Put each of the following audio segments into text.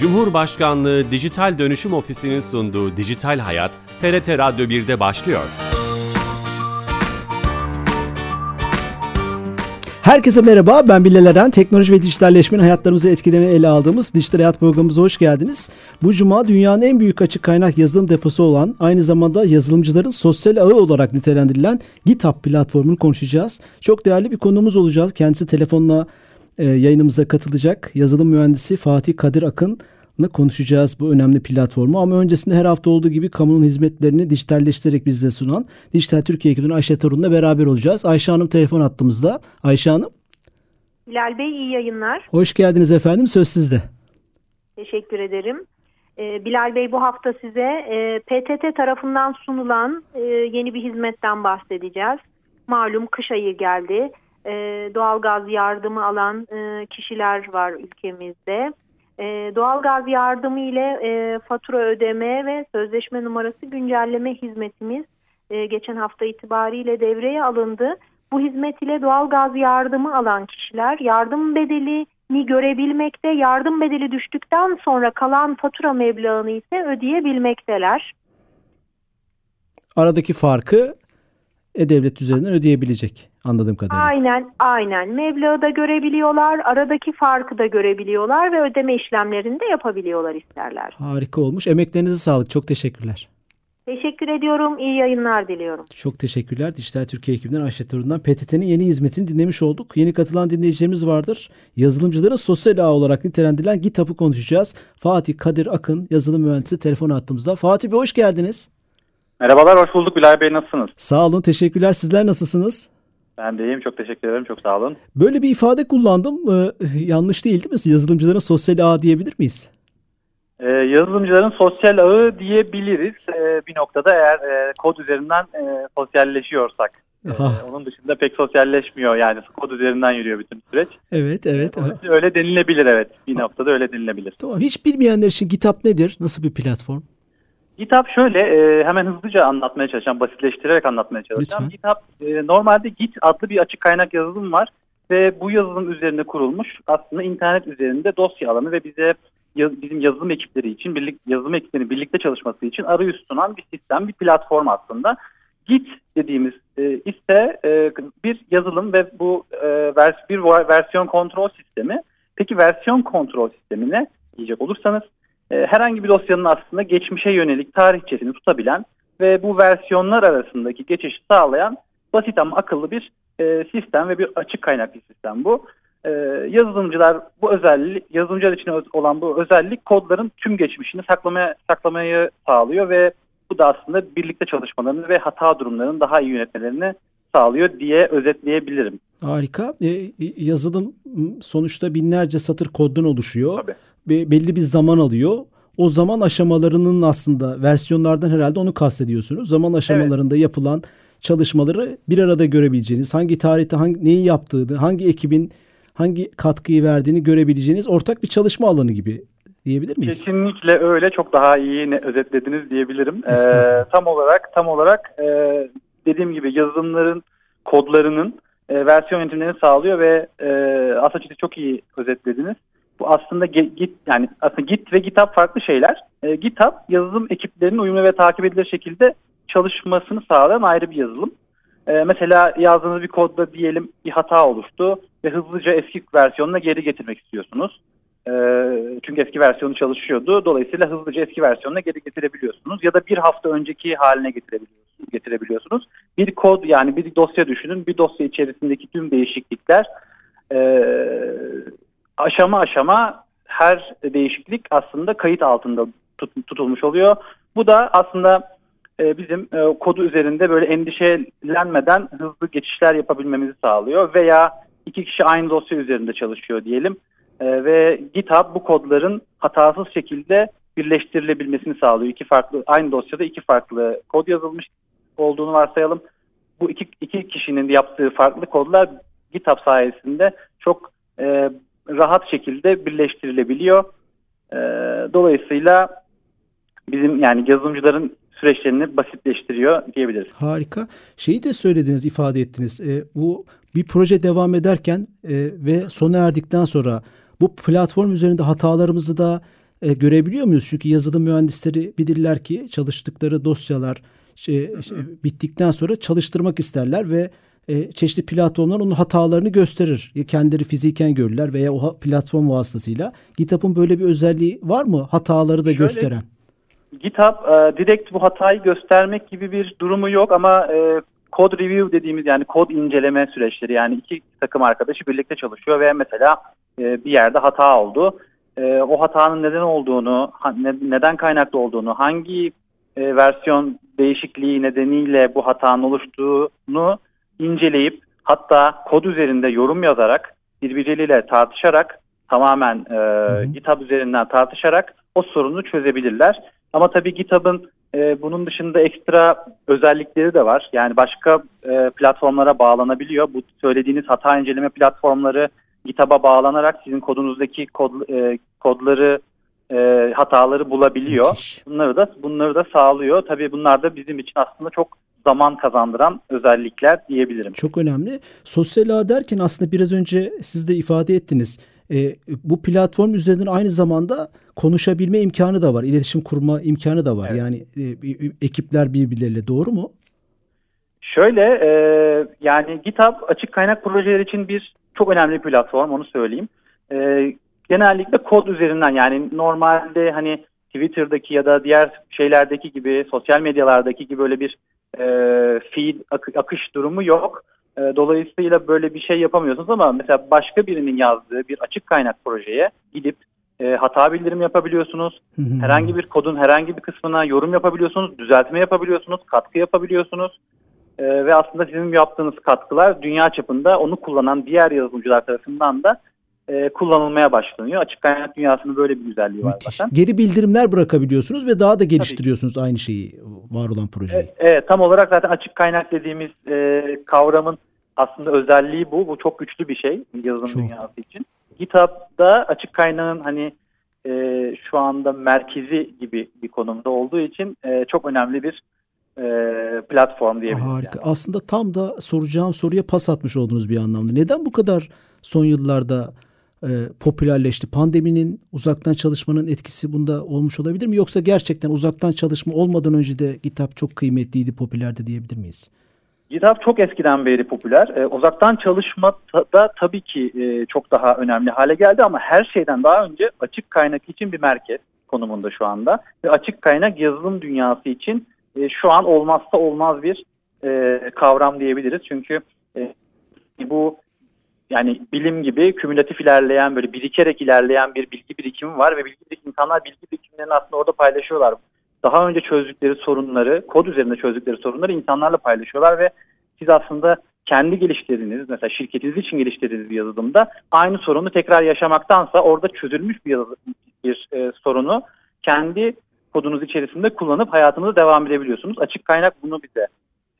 Cumhurbaşkanlığı Dijital Dönüşüm Ofisi'nin sunduğu Dijital Hayat, TRT Radyo 1'de başlıyor. Herkese merhaba, ben Bilal Eren. Teknoloji ve dijitalleşmenin hayatlarımızı etkilerini ele aldığımız Dijital Hayat programımıza hoş geldiniz. Bu cuma dünyanın en büyük açık kaynak yazılım deposu olan, aynı zamanda yazılımcıların sosyal ağı olarak nitelendirilen GitHub platformunu konuşacağız. Çok değerli bir konuğumuz olacak. Kendisi telefonla e, yayınımıza katılacak. Yazılım mühendisi Fatih Kadir Akın'la konuşacağız bu önemli platformu. Ama öncesinde her hafta olduğu gibi kamunun hizmetlerini dijitalleştirerek bize sunan Dijital Türkiye ekibinin Ayşe Torun'la beraber olacağız. Ayşe Hanım telefon attığımızda. Ayşe Hanım. Bilal Bey iyi yayınlar. Hoş geldiniz efendim. Söz sizde. Teşekkür ederim. Ee, Bilal Bey bu hafta size e, PTT tarafından sunulan e, yeni bir hizmetten bahsedeceğiz. Malum kış ayı geldi. E, doğalgaz yardımı alan e, kişiler var ülkemizde. E, doğalgaz yardımı ile e, fatura ödeme ve sözleşme numarası güncelleme hizmetimiz e, geçen hafta itibariyle devreye alındı. Bu hizmet ile doğalgaz yardımı alan kişiler yardım bedelini görebilmekte, yardım bedeli düştükten sonra kalan fatura meblağını ise ödeyebilmekteler. Aradaki farkı e-devlet üzerinden ödeyebilecek anladığım kadarıyla. Aynen, aynen. Meblağı da görebiliyorlar, aradaki farkı da görebiliyorlar ve ödeme işlemlerini de yapabiliyorlar isterler. Harika olmuş. Emeklerinize sağlık. Çok teşekkürler. Teşekkür ediyorum. İyi yayınlar diliyorum. Çok teşekkürler. Dijital Türkiye ekibinden Ayşe Torun'dan PTT'nin yeni hizmetini dinlemiş olduk. Yeni katılan dinleyicilerimiz vardır. Yazılımcıların sosyal ağ olarak nitelendirilen GitHub'ı konuşacağız. Fatih Kadir Akın, yazılım mühendisi telefon attığımızda. Fatih Bey hoş geldiniz. Merhabalar, hoş bulduk Bilal Bey. Nasılsınız? Sağ olun, teşekkürler. Sizler nasılsınız? Ben de iyiyim, çok teşekkür ederim. Çok sağ olun. Böyle bir ifade kullandım. Ee, yanlış değil değil mi? Yazılımcıların sosyal ağ diyebilir miyiz? Ee, yazılımcıların sosyal ağı diyebiliriz. Ee, bir noktada eğer e, kod üzerinden e, sosyalleşiyorsak. Ee, onun dışında pek sosyalleşmiyor yani kod üzerinden yürüyor bütün süreç. Evet, evet. Ee, öyle denilebilir evet. Bir noktada öyle denilebilir. Tamam. Hiç bilmeyenler için GitHub nedir? Nasıl bir platform? GitHub şöyle e, hemen hızlıca anlatmaya çalışacağım, basitleştirerek anlatmaya çalışacağım. Lütfen. GitHub e, normalde Git adlı bir açık kaynak yazılım var ve bu yazılım üzerine kurulmuş aslında internet üzerinde dosya alanı ve bize yaz, bizim yazılım ekipleri için, birlik, yazılım ekiplerinin birlikte çalışması için arayüz sunan bir sistem, bir platform aslında. Git dediğimiz e, ise e, bir yazılım ve bu e, vers, bir versiyon kontrol sistemi. Peki versiyon kontrol sistemi ne diyecek olursanız herhangi bir dosyanın aslında geçmişe yönelik tarihçesini tutabilen ve bu versiyonlar arasındaki geçişi sağlayan basit ama akıllı bir e, sistem ve bir açık kaynak bir sistem bu. E, yazılımcılar bu özellik, yazılımcılar için olan bu özellik kodların tüm geçmişini saklamaya saklamayı sağlıyor ve bu da aslında birlikte çalışmalarını ve hata durumlarını daha iyi yönetmelerini sağlıyor diye özetleyebilirim. Harika. E, yazılım sonuçta binlerce satır koddan oluşuyor. Tabii. Be, belli bir zaman alıyor. O zaman aşamalarının aslında versiyonlardan herhalde onu kastediyorsunuz. Zaman aşamalarında evet. yapılan çalışmaları bir arada görebileceğiniz, hangi tarihte hangi neyi yaptığını, hangi ekibin hangi katkıyı verdiğini görebileceğiniz ortak bir çalışma alanı gibi diyebilir miyiz? Kesinlikle öyle. Çok daha iyi özetlediniz diyebilirim. Ee, tam olarak tam olarak e, dediğim gibi yazılımların kodlarının e, versiyon yönetimlerini sağlıyor ve e, aslında çok iyi özetlediniz. Bu aslında Git yani aslında Git ve GitHub farklı şeyler. E, GitHub yazılım ekiplerinin uyumlu ve takip edilir şekilde çalışmasını sağlayan ayrı bir yazılım. E, mesela yazdığınız bir kodda diyelim bir hata oluştu ve hızlıca eski versiyonuna geri getirmek istiyorsunuz. E, çünkü eski versiyonu çalışıyordu. Dolayısıyla hızlıca eski versiyonuna geri getirebiliyorsunuz. Ya da bir hafta önceki haline getirebiliyorsunuz. getirebiliyorsunuz. Bir kod yani bir dosya düşünün. Bir dosya içerisindeki tüm değişiklikler e, aşama aşama her değişiklik aslında kayıt altında tut, tutulmuş oluyor. Bu da aslında e, bizim e, kodu üzerinde böyle endişelenmeden hızlı geçişler yapabilmemizi sağlıyor. Veya iki kişi aynı dosya üzerinde çalışıyor diyelim e, ve GitHub bu kodların hatasız şekilde birleştirilebilmesini sağlıyor. İki farklı aynı dosyada iki farklı kod yazılmış olduğunu varsayalım. Bu iki, iki kişinin yaptığı farklı kodlar GitHub sayesinde çok e, rahat şekilde birleştirilebiliyor. E, dolayısıyla bizim yani yazılımcıların süreçlerini basitleştiriyor diyebiliriz. Harika. Şeyi de söylediniz, ifade ettiniz. E, bu bir proje devam ederken e, ve sona erdikten sonra bu platform üzerinde hatalarımızı da e, görebiliyor muyuz? Çünkü yazılım mühendisleri bilirler ki çalıştıkları dosyalar şey, şey, bittikten sonra çalıştırmak isterler ve e, çeşitli platformlar onun hatalarını gösterir. Ya kendileri fiziken görürler veya o platform vasıtasıyla. GitHub'ın böyle bir özelliği var mı? Hataları da Şöyle, gösteren. GitHub e, direkt bu hatayı göstermek gibi bir durumu yok ama e, code review dediğimiz yani kod inceleme süreçleri yani iki takım arkadaşı birlikte çalışıyor ve mesela e, bir yerde hata oldu. E, o hatanın neden olduğunu, ha, ne, neden kaynaklı olduğunu, hangi e, versiyon değişikliği nedeniyle bu hatanın oluştuğunu inceleyip hatta kod üzerinde yorum yazarak birbirleriyle tartışarak tamamen e, GitHub üzerinden tartışarak o sorunu çözebilirler. Ama tabii GitHub'ın e, bunun dışında ekstra özellikleri de var. Yani başka e, platformlara bağlanabiliyor. Bu söylediğiniz hata inceleme platformları GitHub'a bağlanarak sizin kodunuzdaki kod, e, kodları e, hataları bulabiliyor. Müthiş. Bunları da bunları da sağlıyor. Tabii bunlar da bizim için aslında çok zaman kazandıran özellikler diyebilirim. Çok önemli. Sosyal ağ derken aslında biraz önce siz de ifade ettiniz. E, bu platform üzerinden aynı zamanda konuşabilme imkanı da var. İletişim kurma imkanı da var. Evet. Yani e, ekipler birbirleriyle doğru mu? Şöyle e, yani GitHub açık kaynak projeler için bir çok önemli bir platform onu söyleyeyim. E, genellikle kod üzerinden yani normalde hani Twitter'daki ya da diğer şeylerdeki gibi sosyal medyalardaki gibi böyle bir e, feed ak- akış durumu yok. E, dolayısıyla böyle bir şey yapamıyorsunuz ama mesela başka birinin yazdığı bir açık kaynak projeye gidip e, hata bildirim yapabiliyorsunuz. Hı hı. Herhangi bir kodun herhangi bir kısmına yorum yapabiliyorsunuz, düzeltme yapabiliyorsunuz, katkı yapabiliyorsunuz. Ee, ve aslında sizin yaptığınız katkılar dünya çapında onu kullanan diğer yazılımcılar tarafından da e, kullanılmaya başlanıyor. Açık kaynak dünyasının böyle bir güzelliği var Müthiş. zaten. Geri bildirimler bırakabiliyorsunuz ve daha da geliştiriyorsunuz aynı şeyi, var olan projeyi. Evet, evet, tam olarak zaten açık kaynak dediğimiz e, kavramın aslında özelliği bu. Bu çok güçlü bir şey yazılım Çok. dünyası için. GitHub'da açık kaynağın hani e, şu anda merkezi gibi bir konumda olduğu için e, çok önemli bir e, platform diyebiliriz. Harika. yani. Aslında tam da soracağım soruya pas atmış oldunuz bir anlamda. Neden bu kadar son yıllarda e, popülerleşti? Pandeminin uzaktan çalışmanın etkisi bunda olmuş olabilir mi? Yoksa gerçekten uzaktan çalışma olmadan önce de GitHub çok kıymetliydi, popülerdi diyebilir miyiz? GitHub çok eskiden beri popüler. E, uzaktan çalışma da tabii ki e, çok daha önemli hale geldi ama her şeyden daha önce açık kaynak için bir merkez konumunda şu anda. Ve açık kaynak yazılım dünyası için e, şu an olmazsa olmaz bir e, kavram diyebiliriz. Çünkü e, bu yani bilim gibi kümülatif ilerleyen böyle birikerek ilerleyen bir bilgi birikimi var ve bilgi birikimi, insanlar bilgi birikimlerini aslında orada paylaşıyorlar. Daha önce çözdükleri sorunları, kod üzerinde çözdükleri sorunları insanlarla paylaşıyorlar ve siz aslında kendi geliştirdiğiniz, mesela şirketiniz için geliştirdiğiniz bir yazılımda aynı sorunu tekrar yaşamaktansa orada çözülmüş bir, yazılım, bir e, sorunu kendi kodunuz içerisinde kullanıp hayatınıza devam edebiliyorsunuz. Açık kaynak bunu bize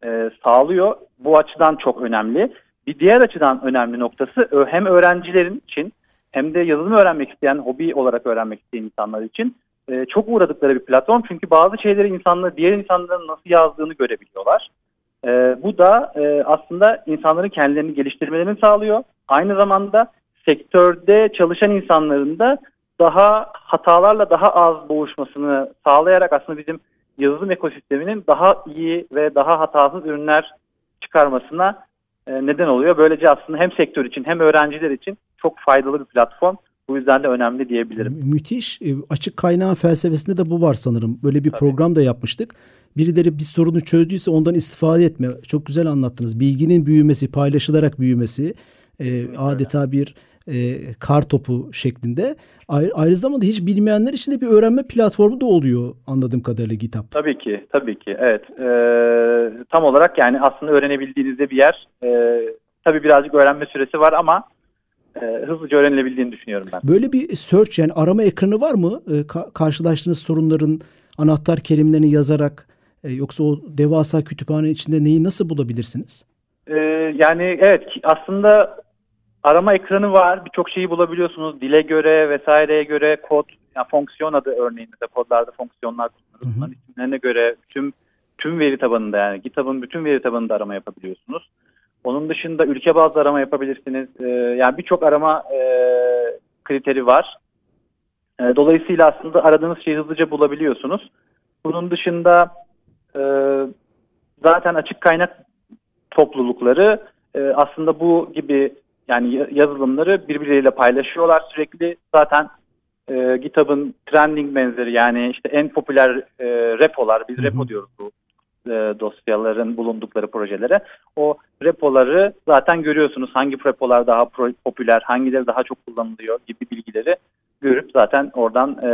e, sağlıyor. Bu açıdan çok önemli. Bir diğer açıdan önemli noktası hem öğrencilerin için hem de yazılım öğrenmek isteyen, hobi olarak öğrenmek isteyen insanlar için e, çok uğradıkları bir platform. Çünkü bazı şeyleri insanlar, diğer insanların nasıl yazdığını görebiliyorlar. E, bu da e, aslında insanların kendilerini geliştirmelerini sağlıyor. Aynı zamanda sektörde çalışan insanların da daha hatalarla daha az boğuşmasını sağlayarak aslında bizim yazılım ekosisteminin daha iyi ve daha hatasız ürünler çıkarmasına neden oluyor. Böylece aslında hem sektör için hem öğrenciler için çok faydalı bir platform. Bu yüzden de önemli diyebilirim. Mü- Müthiş. E, Açık kaynağın felsefesinde de bu var sanırım. Böyle bir Tabii. program da yapmıştık. Birileri bir sorunu çözdüyse ondan istifade etme. Çok güzel anlattınız. Bilginin büyümesi, paylaşılarak büyümesi e, adeta bir e, kar topu şeklinde. Ayrı, aynı zamanda hiç bilmeyenler için de bir öğrenme platformu da oluyor anladığım kadarıyla GitHub. Tabii ki, tabii ki. Evet. Ee, tam olarak yani aslında öğrenebildiğinizde bir yer. Ee, tabii birazcık öğrenme süresi var ama e, hızlıca öğrenilebildiğini düşünüyorum ben. Böyle bir search yani arama ekranı var mı? E, ka- karşılaştığınız sorunların anahtar kelimelerini yazarak e, yoksa o devasa kütüphane içinde neyi nasıl bulabilirsiniz? Ee, yani evet aslında arama ekranı var. Birçok şeyi bulabiliyorsunuz. Dile göre vesaireye göre kod, yani fonksiyon adı örneğin mesela kodlarda fonksiyonlar kullanılır. Bunların isimlerine göre tüm tüm veri tabanında yani GitHub'ın bütün veri tabanında arama yapabiliyorsunuz. Onun dışında ülke bazlı arama yapabilirsiniz. Ee, yani birçok arama e, kriteri var. E, dolayısıyla aslında aradığınız şeyi hızlıca bulabiliyorsunuz. Bunun dışında e, zaten açık kaynak toplulukları e, aslında bu gibi yani yazılımları birbirleriyle paylaşıyorlar sürekli. Zaten e, GitHub'ın trending benzeri yani işte en popüler e, repolar, biz repo diyoruz bu e, dosyaların bulundukları projelere. O repoları zaten görüyorsunuz hangi repolar daha pro, popüler, hangileri daha çok kullanılıyor gibi bilgileri görüp zaten oradan e,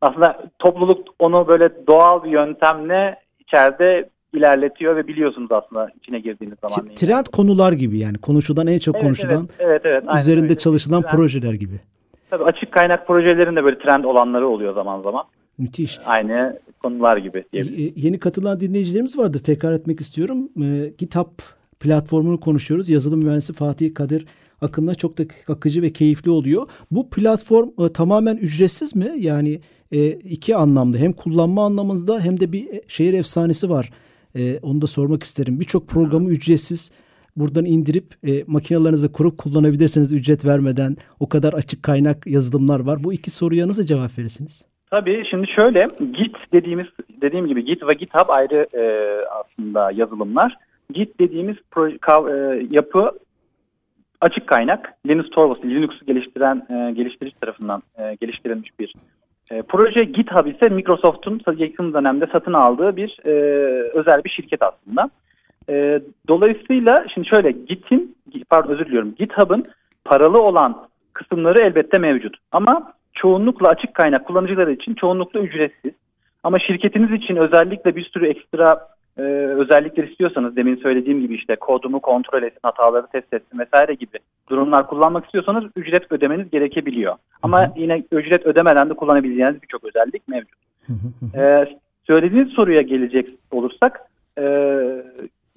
aslında topluluk onu böyle doğal bir yöntemle içeride ilerletiyor ve biliyorsunuz aslında içine girdiğiniz zaman. T- trend konular gibi yani konuşulan en çok evet, konuşulan evet, evet, evet, üzerinde öyle. çalışılan trend, projeler gibi. Tabii açık kaynak projelerinde böyle trend olanları oluyor zaman zaman. Müthiş. Aynı konular gibi. Y- yeni katılan dinleyicilerimiz vardır. Tekrar etmek istiyorum. E, GitHub platformunu konuşuyoruz. Yazılım mühendisi Fatih Kadir Akın'la çok da akıcı ve keyifli oluyor. Bu platform e, tamamen ücretsiz mi? Yani e, iki anlamda hem kullanma anlamında hem de bir şehir efsanesi var. E, onu da sormak isterim. Birçok programı ücretsiz buradan indirip e, makinalarınızı kurup kullanabilirsiniz ücret vermeden. O kadar açık kaynak yazılımlar var. Bu iki soruya nasıl cevap verirsiniz? Tabii şimdi şöyle Git dediğimiz dediğim gibi Git ve GitHub ayrı e, aslında yazılımlar. Git dediğimiz proje, kav, e, yapı açık kaynak Linux torbası Linux'u geliştiren e, geliştirici tarafından e, geliştirilmiş bir e, proje. GitHub ise Microsoft'un yakın dönemde satın aldığı bir e, özel bir şirket aslında. E, dolayısıyla şimdi şöyle Git'in pardon özür diliyorum GitHub'ın paralı olan kısımları elbette mevcut. Ama çoğunlukla açık kaynak kullanıcıları için çoğunlukla ücretsiz. Ama şirketiniz için özellikle bir sürü ekstra e, özellikler istiyorsanız demin söylediğim gibi işte kodumu kontrol etsin, hataları test etsin vesaire gibi durumlar kullanmak istiyorsanız ücret ödemeniz gerekebiliyor. Ama yine ücret ödemeden de kullanabileceğiniz birçok özellik mevcut. ee, söylediğiniz soruya gelecek olursak e,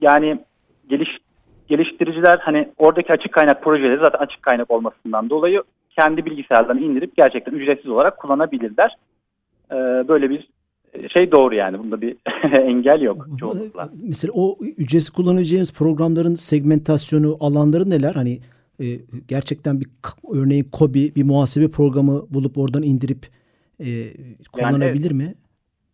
yani geliş, geliştiriciler hani oradaki açık kaynak projeleri zaten açık kaynak olmasından dolayı kendi bilgisayarlarını indirip gerçekten ücretsiz olarak kullanabilirler. Ee, böyle bir şey doğru yani. Bunda bir engel yok çoğunlukla. Mesela o ücretsiz kullanabileceğiniz programların segmentasyonu, alanları neler? Hani e, gerçekten bir örneğin Kobi bir muhasebe programı bulup oradan indirip e, kullanabilir yani, mi?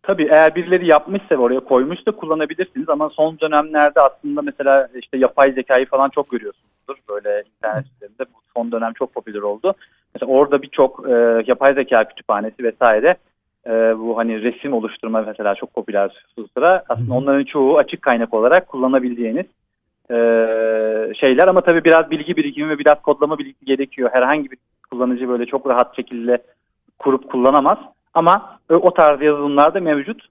Tabii eğer birileri yapmışsa oraya koymuşsa kullanabilirsiniz ama son dönemlerde aslında mesela işte yapay zekayı falan çok görüyorsunuzdur. Böyle internet sitelerinde bu son dönem çok popüler oldu. Mesela orada birçok e, yapay zeka kütüphanesi vesaire e, bu hani resim oluşturma mesela çok popüler şu sıra. Aslında onların çoğu açık kaynak olarak kullanabileceğiniz e, şeyler ama tabii biraz bilgi birikimi ve biraz kodlama bilgisi gerekiyor. Herhangi bir kullanıcı böyle çok rahat şekilde kurup kullanamaz. Ama o tarz yazılımlar da mevcut.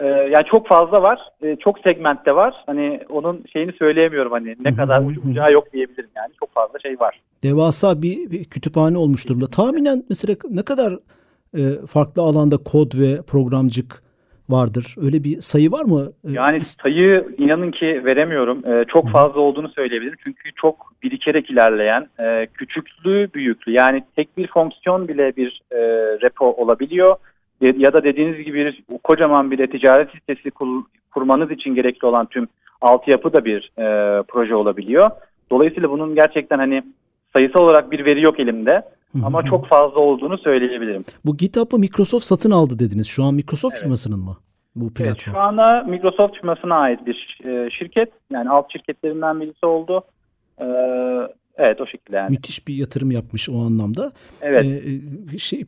Ee, yani çok fazla var. Ee, çok segmentte var. Hani onun şeyini söyleyemiyorum hani ne kadar ucu bucağı yok diyebilirim yani. Çok fazla şey var. Devasa bir, bir kütüphane olmuş durumda. Tahminen mesela ne kadar e, farklı alanda kod ve programcık vardır. Öyle bir sayı var mı? Yani sayı inanın ki veremiyorum. Ee, çok fazla olduğunu söyleyebilirim. Çünkü çok birikerek ilerleyen, e, küçüklüğü büyüklü. Yani tek bir fonksiyon bile bir e, repo olabiliyor. Ya da dediğiniz gibi bir, kocaman bir ticaret sitesi kur, kurmanız için gerekli olan tüm altyapı da bir e, proje olabiliyor. Dolayısıyla bunun gerçekten hani sayısal olarak bir veri yok elimde. Ama çok fazla olduğunu söyleyebilirim. Bu GitHub'ı Microsoft satın aldı dediniz. Şu an Microsoft evet. firmasının mı bu platform? Evet, şu anda Microsoft firmasına ait bir e, şirket. Yani alt şirketlerinden birisi oldu. E, evet o şekilde yani. Müthiş bir yatırım yapmış o anlamda. Evet. E, şey,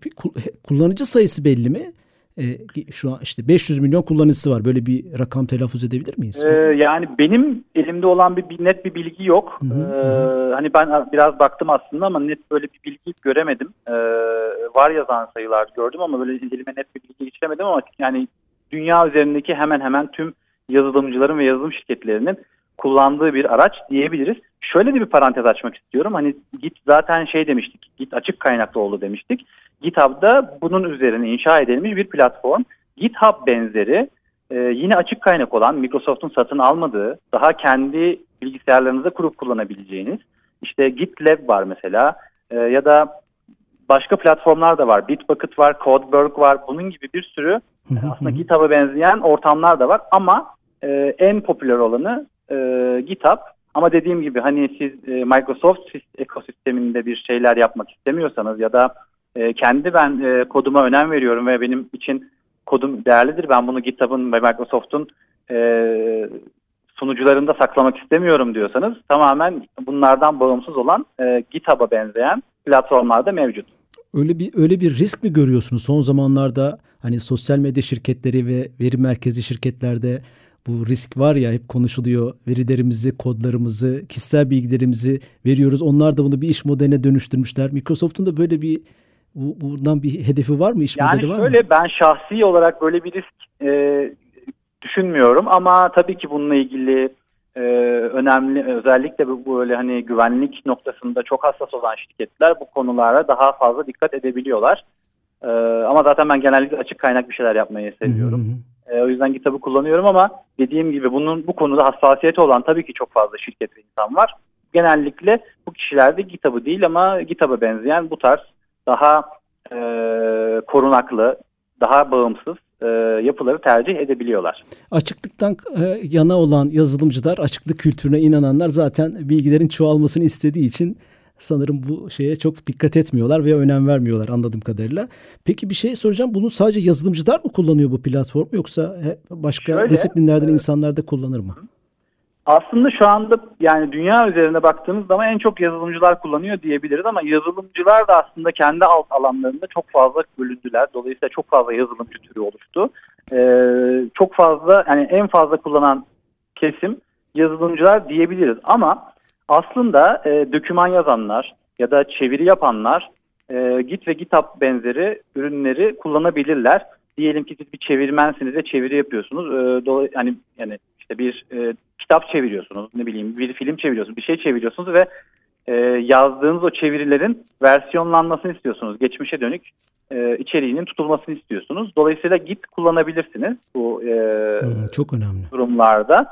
kullanıcı sayısı belli mi? E, şu an işte 500 milyon kullanıcısı var. Böyle bir rakam telaffuz edebilir miyiz? Ee, yani benim elimde olan bir, bir net bir bilgi yok. Hı hı. Ee, hani ben biraz baktım aslında ama net böyle bir bilgi göremedim. Ee, var yazan sayılar gördüm ama böyle elime net bir bilgi geçiremedim ama yani dünya üzerindeki hemen hemen tüm yazılımcıların ve yazılım şirketlerinin kullandığı bir araç diyebiliriz. Şöyle de bir parantez açmak istiyorum. Hani Git zaten şey demiştik. Git açık kaynaklı oldu demiştik. GitHub'da bunun üzerine inşa edilmiş bir platform. GitHub benzeri e, yine açık kaynak olan Microsoft'un satın almadığı daha kendi bilgisayarlarınızda kurup kullanabileceğiniz işte GitLab var mesela e, ya da başka platformlar da var. Bitbucket var, Codeberg var. Bunun gibi bir sürü aslında GitHub'a benzeyen ortamlar da var ama e, en popüler olanı e, GitHub. Ama dediğim gibi hani siz e, Microsoft ekosisteminde bir şeyler yapmak istemiyorsanız ya da E, kendi ben e, koduma önem veriyorum ve benim için kodum değerlidir. Ben bunu GitHub'ın ve Microsoft'un e, sunucularında saklamak istemiyorum diyorsanız tamamen bunlardan bağımsız olan e, GitHub'a benzeyen platformlarda mevcut. Öyle bir öyle bir risk mi görüyorsunuz son zamanlarda hani sosyal medya şirketleri ve veri merkezi şirketlerde bu risk var ya hep konuşuluyor. Verilerimizi, kodlarımızı, kişisel bilgilerimizi veriyoruz. Onlar da bunu bir iş modeline dönüştürmüşler. Microsoft'un da böyle bir bu, buradan bir hedefi var mı? İş yani modeli var şöyle, mı? ben şahsi olarak böyle bir risk e, düşünmüyorum ama tabii ki bununla ilgili e, önemli özellikle bu böyle hani güvenlik noktasında çok hassas olan şirketler bu konulara daha fazla dikkat edebiliyorlar. E, ama zaten ben genellikle açık kaynak bir şeyler yapmayı seviyorum. Hı hı. E, o yüzden GitHub'ı kullanıyorum ama dediğim gibi bunun bu konuda hassasiyeti olan tabii ki çok fazla şirket ve insan var. Genellikle bu kişiler de GitHub'ı değil ama GitHub'a benzeyen bu tarz daha e, korunaklı, daha bağımsız e, yapıları tercih edebiliyorlar. Açıklıktan e, yana olan yazılımcılar, açıklık kültürüne inananlar zaten bilgilerin çoğalmasını istediği için sanırım bu şeye çok dikkat etmiyorlar ve önem vermiyorlar anladığım kadarıyla. Peki bir şey soracağım. Bunu sadece yazılımcılar mı kullanıyor bu platformu yoksa başka Şöyle, disiplinlerden e, insanlar da kullanır mı? Aslında şu anda yani dünya üzerine baktığımız zaman en çok yazılımcılar kullanıyor diyebiliriz ama yazılımcılar da aslında kendi alt alanlarında çok fazla bölündüler. Dolayısıyla çok fazla yazılımcı türü oluştu. Ee, çok fazla yani en fazla kullanan kesim yazılımcılar diyebiliriz ama aslında e, döküman yazanlar ya da çeviri yapanlar e, Git ve GitHub benzeri ürünleri kullanabilirler. Diyelim ki siz bir çevirmensiniz ve çeviri yapıyorsunuz. E, dolayı, yani yani işte bir e, kitap çeviriyorsunuz, ne bileyim bir film çeviriyorsunuz, bir şey çeviriyorsunuz ve e, yazdığınız o çevirilerin versiyonlanmasını istiyorsunuz. Geçmişe dönük e, içeriğinin tutulmasını istiyorsunuz. Dolayısıyla Git kullanabilirsiniz bu e, Hmm, çok önemli. durumlarda.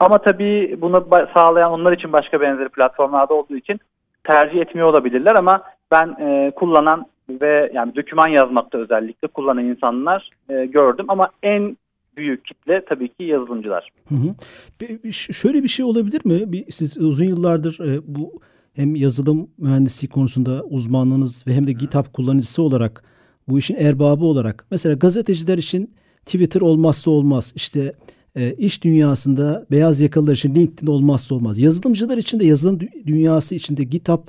Ama tabii bunu sağlayan onlar için başka benzeri platformlarda olduğu için tercih etmiyor olabilirler ama ben e, kullanan ve yani doküman yazmakta özellikle kullanan insanlar e, gördüm ama en büyük kitle tabii ki yazılımcılar. Hı hı. Bir- şöyle bir şey olabilir mi? Bir, siz uzun yıllardır e, bu hem yazılım mühendisliği konusunda uzmanlığınız ve hem de GitHub kullanıcısı olarak bu işin erbabı olarak mesela gazeteciler için Twitter olmazsa olmaz. İşte e, iş dünyasında beyaz yakalılar için LinkedIn olmazsa olmaz. Yazılımcılar için de yazılım dü- dünyası içinde GitHub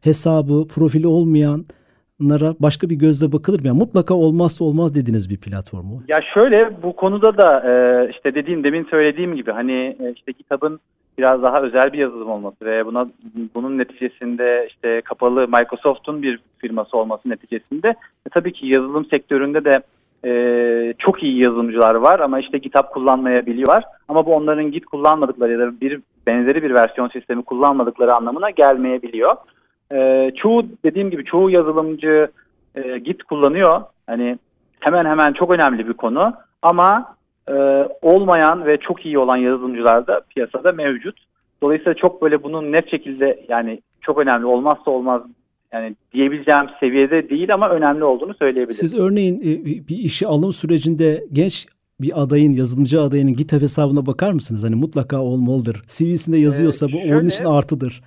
hesabı, profili olmayanlara başka bir gözle bakılır mı? Yani mutlaka olmazsa olmaz dediğiniz bir platform bu. Ya şöyle bu konuda da e, işte dediğim demin söylediğim gibi hani e, işte kitabın biraz daha özel bir yazılım olması ve buna bunun neticesinde işte kapalı Microsoft'un bir firması olması neticesinde e, tabii ki yazılım sektöründe de e, çok iyi yazılımcılar var ama işte GitHub kullanmayabiliyorlar. Ama bu onların Git kullanmadıkları ya da bir benzeri bir versiyon sistemi kullanmadıkları anlamına gelmeyebiliyor. E, çoğu dediğim gibi çoğu yazılımcı e, Git kullanıyor. Hani hemen hemen çok önemli bir konu ama e, olmayan ve çok iyi olan yazılımcılar da piyasada mevcut. Dolayısıyla çok böyle bunun net şekilde yani çok önemli olmazsa olmaz yani diyebileceğim seviyede değil ama önemli olduğunu söyleyebilirim. Siz örneğin e, bir işe alım sürecinde genç bir adayın, yazılımcı adayının GitHub hesabına bakar mısınız? Hani mutlaka olmalıdır. CV'sinde yazıyorsa bu onun şöyle- için artıdır.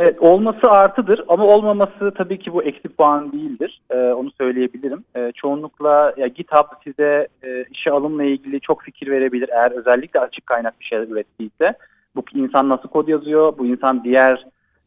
Evet olması artıdır ama olmaması tabii ki bu eksi puan değildir. Ee, onu söyleyebilirim. Ee, çoğunlukla ya GitHub size e, işe alımla ilgili çok fikir verebilir. Eğer özellikle açık kaynak bir şeyler ürettiyse. Bu insan nasıl kod yazıyor, bu insan diğer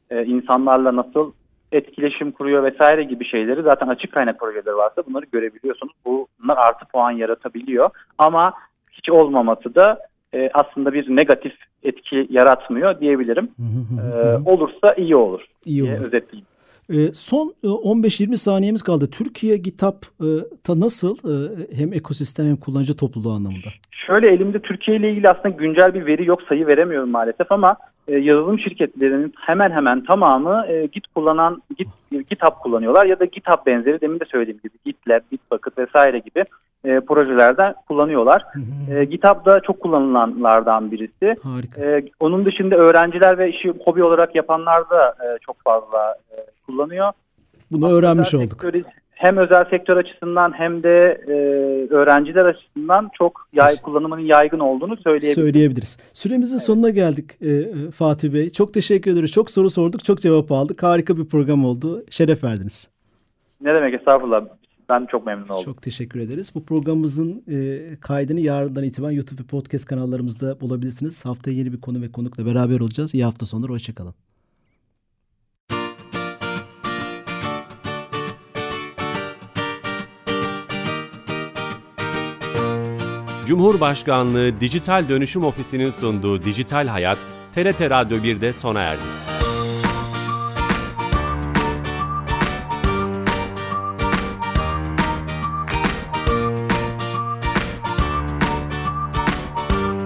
e, insanlarla nasıl etkileşim kuruyor vesaire gibi şeyleri zaten açık kaynak projeleri varsa bunları görebiliyorsunuz. Bunlar artı puan yaratabiliyor. Ama hiç olmaması da e, aslında bir negatif etki yaratmıyor diyebilirim. Hı. olursa iyi olur İyi olur. özetleyeyim. E, son e, 15-20 saniyemiz kaldı. Türkiye GitHub'ta nasıl e, hem ekosistem hem kullanıcı topluluğu anlamında? Şöyle elimde Türkiye ile ilgili aslında güncel bir veri yok sayı veremiyorum maalesef ama e, yazılım şirketlerinin hemen hemen tamamı e, Git kullanan Git GitHub kullanıyorlar ya da GitHub benzeri demin de söylediğim gibi GitLab, Bitbucket vesaire gibi e, projelerden kullanıyorlar. Hı hı. E, GitHub da çok kullanılanlardan birisi. Harika. E, onun dışında öğrenciler ve işi hobi olarak yapanlar da e, çok fazla e, kullanıyor. Bunu öğrenmiş Özel olduk. sektör- hem özel sektör açısından hem de e, öğrenciler açısından çok yay, kullanımının yaygın olduğunu söyleyebilirim. Söyleyebiliriz. Süremizin sonuna geldik e, e, Fatih Bey. Çok teşekkür ederiz. Çok soru sorduk, çok cevap aldık. Harika bir program oldu. Şeref verdiniz. Ne demek estağfurullah. Ben çok memnun oldum. Çok teşekkür ederiz. Bu programımızın e, kaydını yarından itibaren YouTube ve podcast kanallarımızda bulabilirsiniz. Haftaya yeni bir konu ve konukla beraber olacağız. İyi hafta sonları. Hoşçakalın. Cumhurbaşkanlığı Dijital Dönüşüm Ofisi'nin sunduğu Dijital Hayat, TRT Radyo 1'de sona erdi.